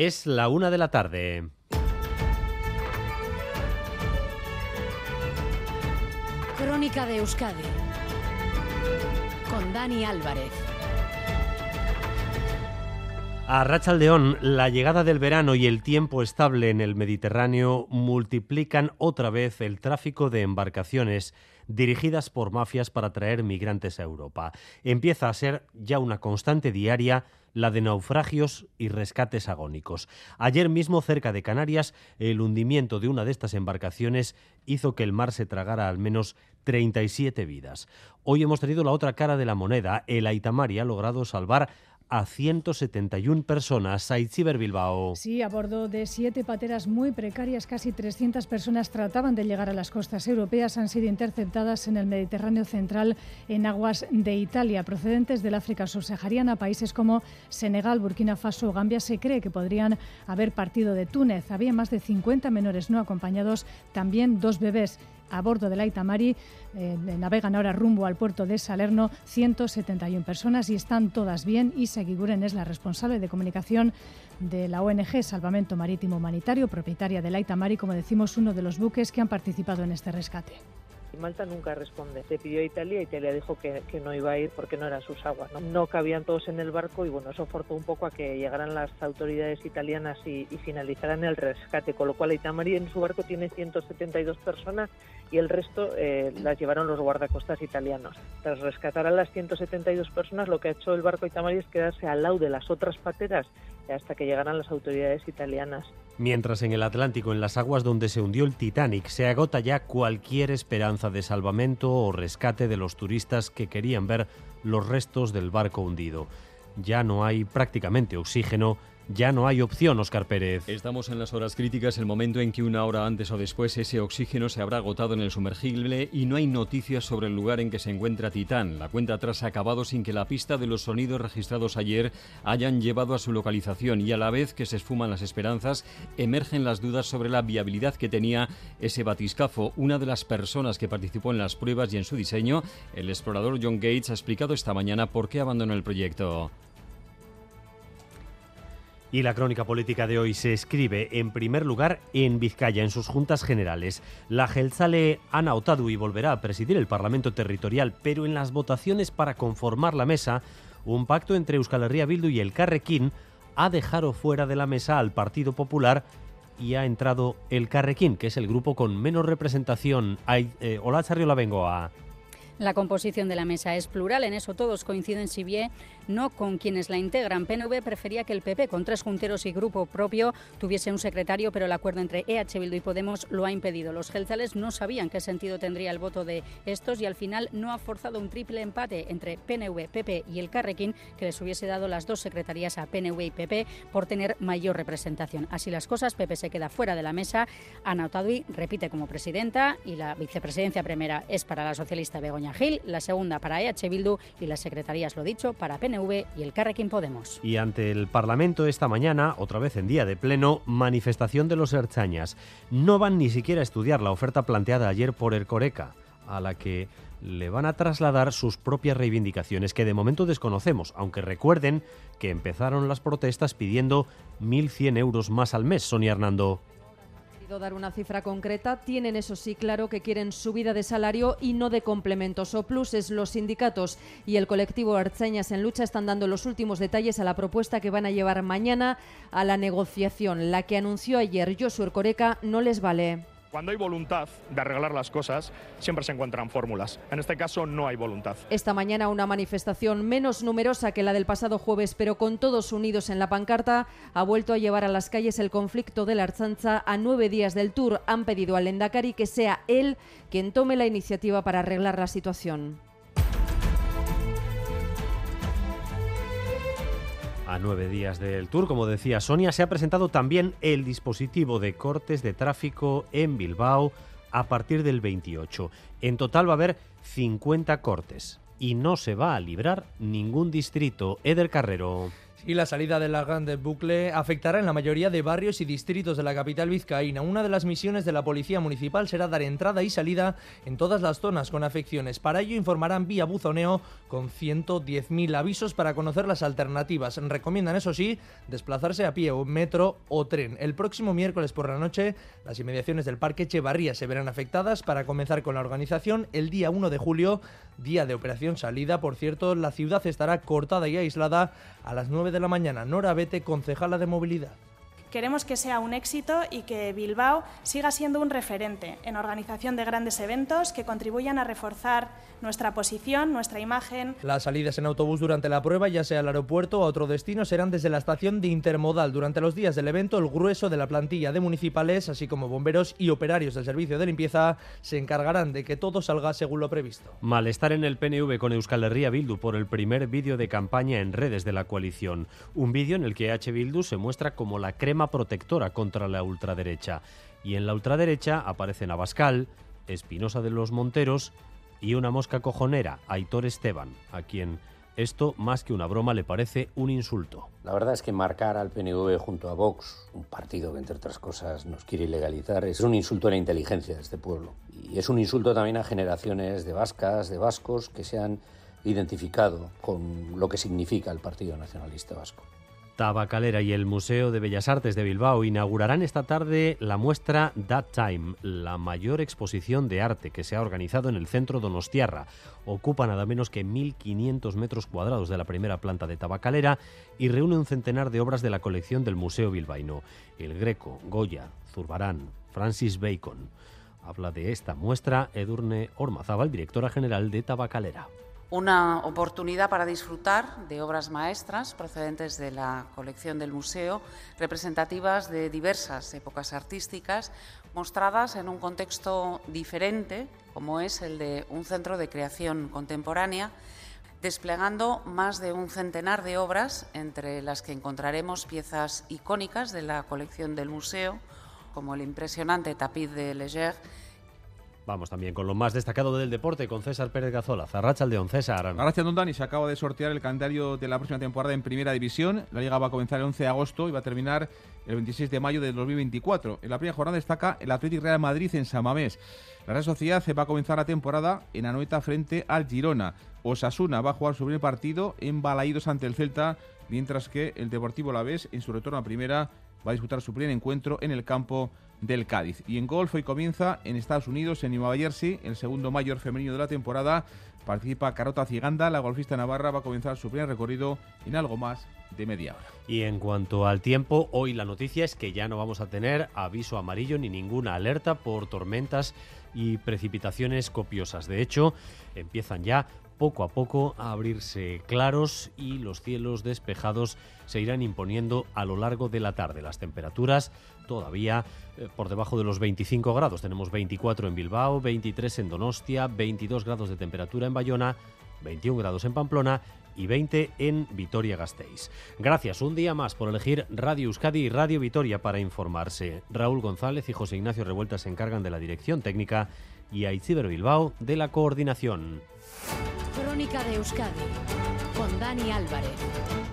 Es la una de la tarde. Crónica de Euskadi con Dani Álvarez. A Rachaldeón, la llegada del verano y el tiempo estable en el Mediterráneo multiplican otra vez el tráfico de embarcaciones dirigidas por mafias para traer migrantes a Europa. Empieza a ser ya una constante diaria la de naufragios y rescates agónicos. Ayer mismo, cerca de Canarias, el hundimiento de una de estas embarcaciones hizo que el mar se tragara al menos 37 vidas. Hoy hemos tenido la otra cara de la moneda. El Aitamari ha logrado salvar a 171 personas. Saitziber Bilbao. Sí, a bordo de siete pateras muy precarias, casi 300 personas trataban de llegar a las costas europeas. Han sido interceptadas en el Mediterráneo central en aguas de Italia, procedentes del África subsahariana. Países como Senegal, Burkina Faso o Gambia se cree que podrían haber partido de Túnez. Había más de 50 menores no acompañados, también dos bebés a bordo del Aitamari. Eh, navegan ahora rumbo al puerto de Salerno 171 personas y están todas bien. Y Seguiguren es la responsable de comunicación de la ONG Salvamento Marítimo Humanitario, propietaria del Aitamari, como decimos, uno de los buques que han participado en este rescate. Malta nunca responde. Se pidió a Italia, Italia dijo que, no iba a ir porque no eran sus aguas. ¿no? cabían todos en el barco y bueno, eso forzó un poco a que llegaran las autoridades italianas y, finalizaran el rescate, con lo cual Itamari en su barco tiene 172 personas y el resto eh, las llevaron los guardacostas italianos. Tras rescatar a las 172 personas, lo que ha hecho el barco Itamari es quedarse al lado de las otras pateras hasta que llegaran las autoridades italianas. Mientras en el Atlántico, en las aguas donde se hundió el Titanic, se agota ya cualquier esperanza de salvamento o rescate de los turistas que querían ver los restos del barco hundido. Ya no hay prácticamente oxígeno ya no hay opción, Oscar Pérez. Estamos en las horas críticas, el momento en que una hora antes o después ese oxígeno se habrá agotado en el sumergible y no hay noticias sobre el lugar en que se encuentra Titán. La cuenta atrás ha acabado sin que la pista de los sonidos registrados ayer hayan llevado a su localización y a la vez que se esfuman las esperanzas, emergen las dudas sobre la viabilidad que tenía ese batiscafo. Una de las personas que participó en las pruebas y en su diseño, el explorador John Gates, ha explicado esta mañana por qué abandonó el proyecto. Y la crónica política de hoy se escribe en primer lugar en Vizcaya, en sus juntas generales. La Gelzale Ana Otadui volverá a presidir el Parlamento Territorial, pero en las votaciones para conformar la mesa, un pacto entre Euskal Herria Bildu y el Carrequín ha dejado fuera de la mesa al Partido Popular y ha entrado el Carrequín, que es el grupo con menos representación. Eh, hola, Charriola a la composición de la mesa es plural, en eso todos coinciden, si bien no con quienes la integran. PNV prefería que el PP, con tres junteros y grupo propio, tuviese un secretario, pero el acuerdo entre EH Bildu y Podemos lo ha impedido. Los gelzales no sabían qué sentido tendría el voto de estos y al final no ha forzado un triple empate entre PNV, PP y el Carrequín que les hubiese dado las dos secretarías a PNV y PP por tener mayor representación. Así las cosas, PP se queda fuera de la mesa. Ana Otadui repite como presidenta y la vicepresidencia primera es para la socialista Begoña Gil, la segunda para EH Bildu y las secretarías, lo dicho, para PNV y el Carrequín Podemos. Y ante el Parlamento esta mañana, otra vez en día de pleno, manifestación de los Erchañas. No van ni siquiera a estudiar la oferta planteada ayer por el Coreca, a la que le van a trasladar sus propias reivindicaciones que de momento desconocemos, aunque recuerden que empezaron las protestas pidiendo 1.100 euros más al mes, Sonia Hernando dar una cifra concreta, tienen eso sí claro que quieren subida de salario y no de complementos o pluses. Los sindicatos y el colectivo Arceñas en lucha están dando los últimos detalles a la propuesta que van a llevar mañana a la negociación. La que anunció ayer Josué Coreca no les vale. Cuando hay voluntad de arreglar las cosas, siempre se encuentran fórmulas. En este caso no hay voluntad. Esta mañana una manifestación menos numerosa que la del pasado jueves, pero con todos unidos en la pancarta, ha vuelto a llevar a las calles el conflicto de la Arzanza a nueve días del tour. Han pedido al Endacari que sea él quien tome la iniciativa para arreglar la situación. A nueve días del tour, como decía Sonia, se ha presentado también el dispositivo de cortes de tráfico en Bilbao a partir del 28. En total va a haber 50 cortes y no se va a librar ningún distrito. Eder Carrero. Y la salida de la Grande Bucle afectará en la mayoría de barrios y distritos de la capital vizcaína. Una de las misiones de la Policía Municipal será dar entrada y salida en todas las zonas con afecciones. Para ello informarán vía buzoneo con 110.000 avisos para conocer las alternativas. Recomiendan, eso sí, desplazarse a pie o metro o tren. El próximo miércoles por la noche, las inmediaciones del Parque Echevarría se verán afectadas para comenzar con la organización el día 1 de julio, día de operación salida. Por cierto, la ciudad estará cortada y aislada a las 9 de la mañana. Nora Bete, concejala de movilidad. Queremos que sea un éxito y que Bilbao siga siendo un referente en organización de grandes eventos que contribuyan a reforzar nuestra posición, nuestra imagen. Las salidas en autobús durante la prueba, ya sea al aeropuerto o a otro destino, serán desde la estación de Intermodal. Durante los días del evento, el grueso de la plantilla de municipales, así como bomberos y operarios del servicio de limpieza, se encargarán de que todo salga según lo previsto. Malestar en el PNV con Euskal Herria Bildu por el primer vídeo de campaña en redes de la coalición. Un vídeo en el que H. Bildu se muestra como la crema protectora contra la ultraderecha. Y en la ultraderecha aparecen Abascal, Espinosa de los Monteros y una mosca cojonera, Aitor Esteban, a quien esto, más que una broma, le parece un insulto. La verdad es que marcar al PNV junto a Vox, un partido que entre otras cosas nos quiere ilegalizar, es un insulto a la inteligencia de este pueblo. Y es un insulto también a generaciones de vascas, de vascos, que se han identificado con lo que significa el Partido Nacionalista Vasco. Tabacalera y el Museo de Bellas Artes de Bilbao inaugurarán esta tarde la muestra That Time, la mayor exposición de arte que se ha organizado en el centro Donostiarra. Ocupa nada menos que 1.500 metros cuadrados de la primera planta de Tabacalera y reúne un centenar de obras de la colección del Museo Bilbaíno. El Greco, Goya, Zurbarán, Francis Bacon. Habla de esta muestra Edurne Ormazábal, directora general de Tabacalera una oportunidad para disfrutar de obras maestras procedentes de la colección del museo, representativas de diversas épocas artísticas, mostradas en un contexto diferente, como es el de un centro de creación contemporánea, desplegando más de un centenar de obras, entre las que encontraremos piezas icónicas de la colección del museo, como el impresionante tapiz de Leger, Vamos también con lo más destacado del deporte con César Pérez Gazola. Zarracha León, César. Gracias, Don Dani. Se acaba de sortear el calendario de la próxima temporada en Primera División. La liga va a comenzar el 11 de agosto y va a terminar el 26 de mayo de 2024. En la primera jornada destaca el Atlético Real Madrid en Samamés. La Real Sociedad se va a comenzar la temporada en Anoeta frente al Girona. Osasuna va a jugar su primer partido en Balaídos ante el Celta, mientras que el Deportivo Lavés en su retorno a Primera va a disputar su primer encuentro en el campo del Cádiz. Y en golf hoy comienza en Estados Unidos, en Nueva Jersey, el segundo mayor femenino de la temporada. Participa Carota Ciganda, la golfista navarra va a comenzar su primer recorrido en algo más de media hora. Y en cuanto al tiempo, hoy la noticia es que ya no vamos a tener aviso amarillo ni ninguna alerta por tormentas y precipitaciones copiosas. De hecho, empiezan ya poco a poco a abrirse claros y los cielos despejados se irán imponiendo a lo largo de la tarde. Las temperaturas todavía eh, por debajo de los 25 grados. Tenemos 24 en Bilbao, 23 en Donostia, 22 grados de temperatura en Bayona, 21 grados en Pamplona y 20 en Vitoria-Gasteiz. Gracias un día más por elegir Radio Euskadi y Radio Vitoria para informarse. Raúl González y José Ignacio Revuelta se encargan de la dirección técnica y Aitziber Bilbao de la coordinación. Crónica de Euskadi con Dani Álvarez.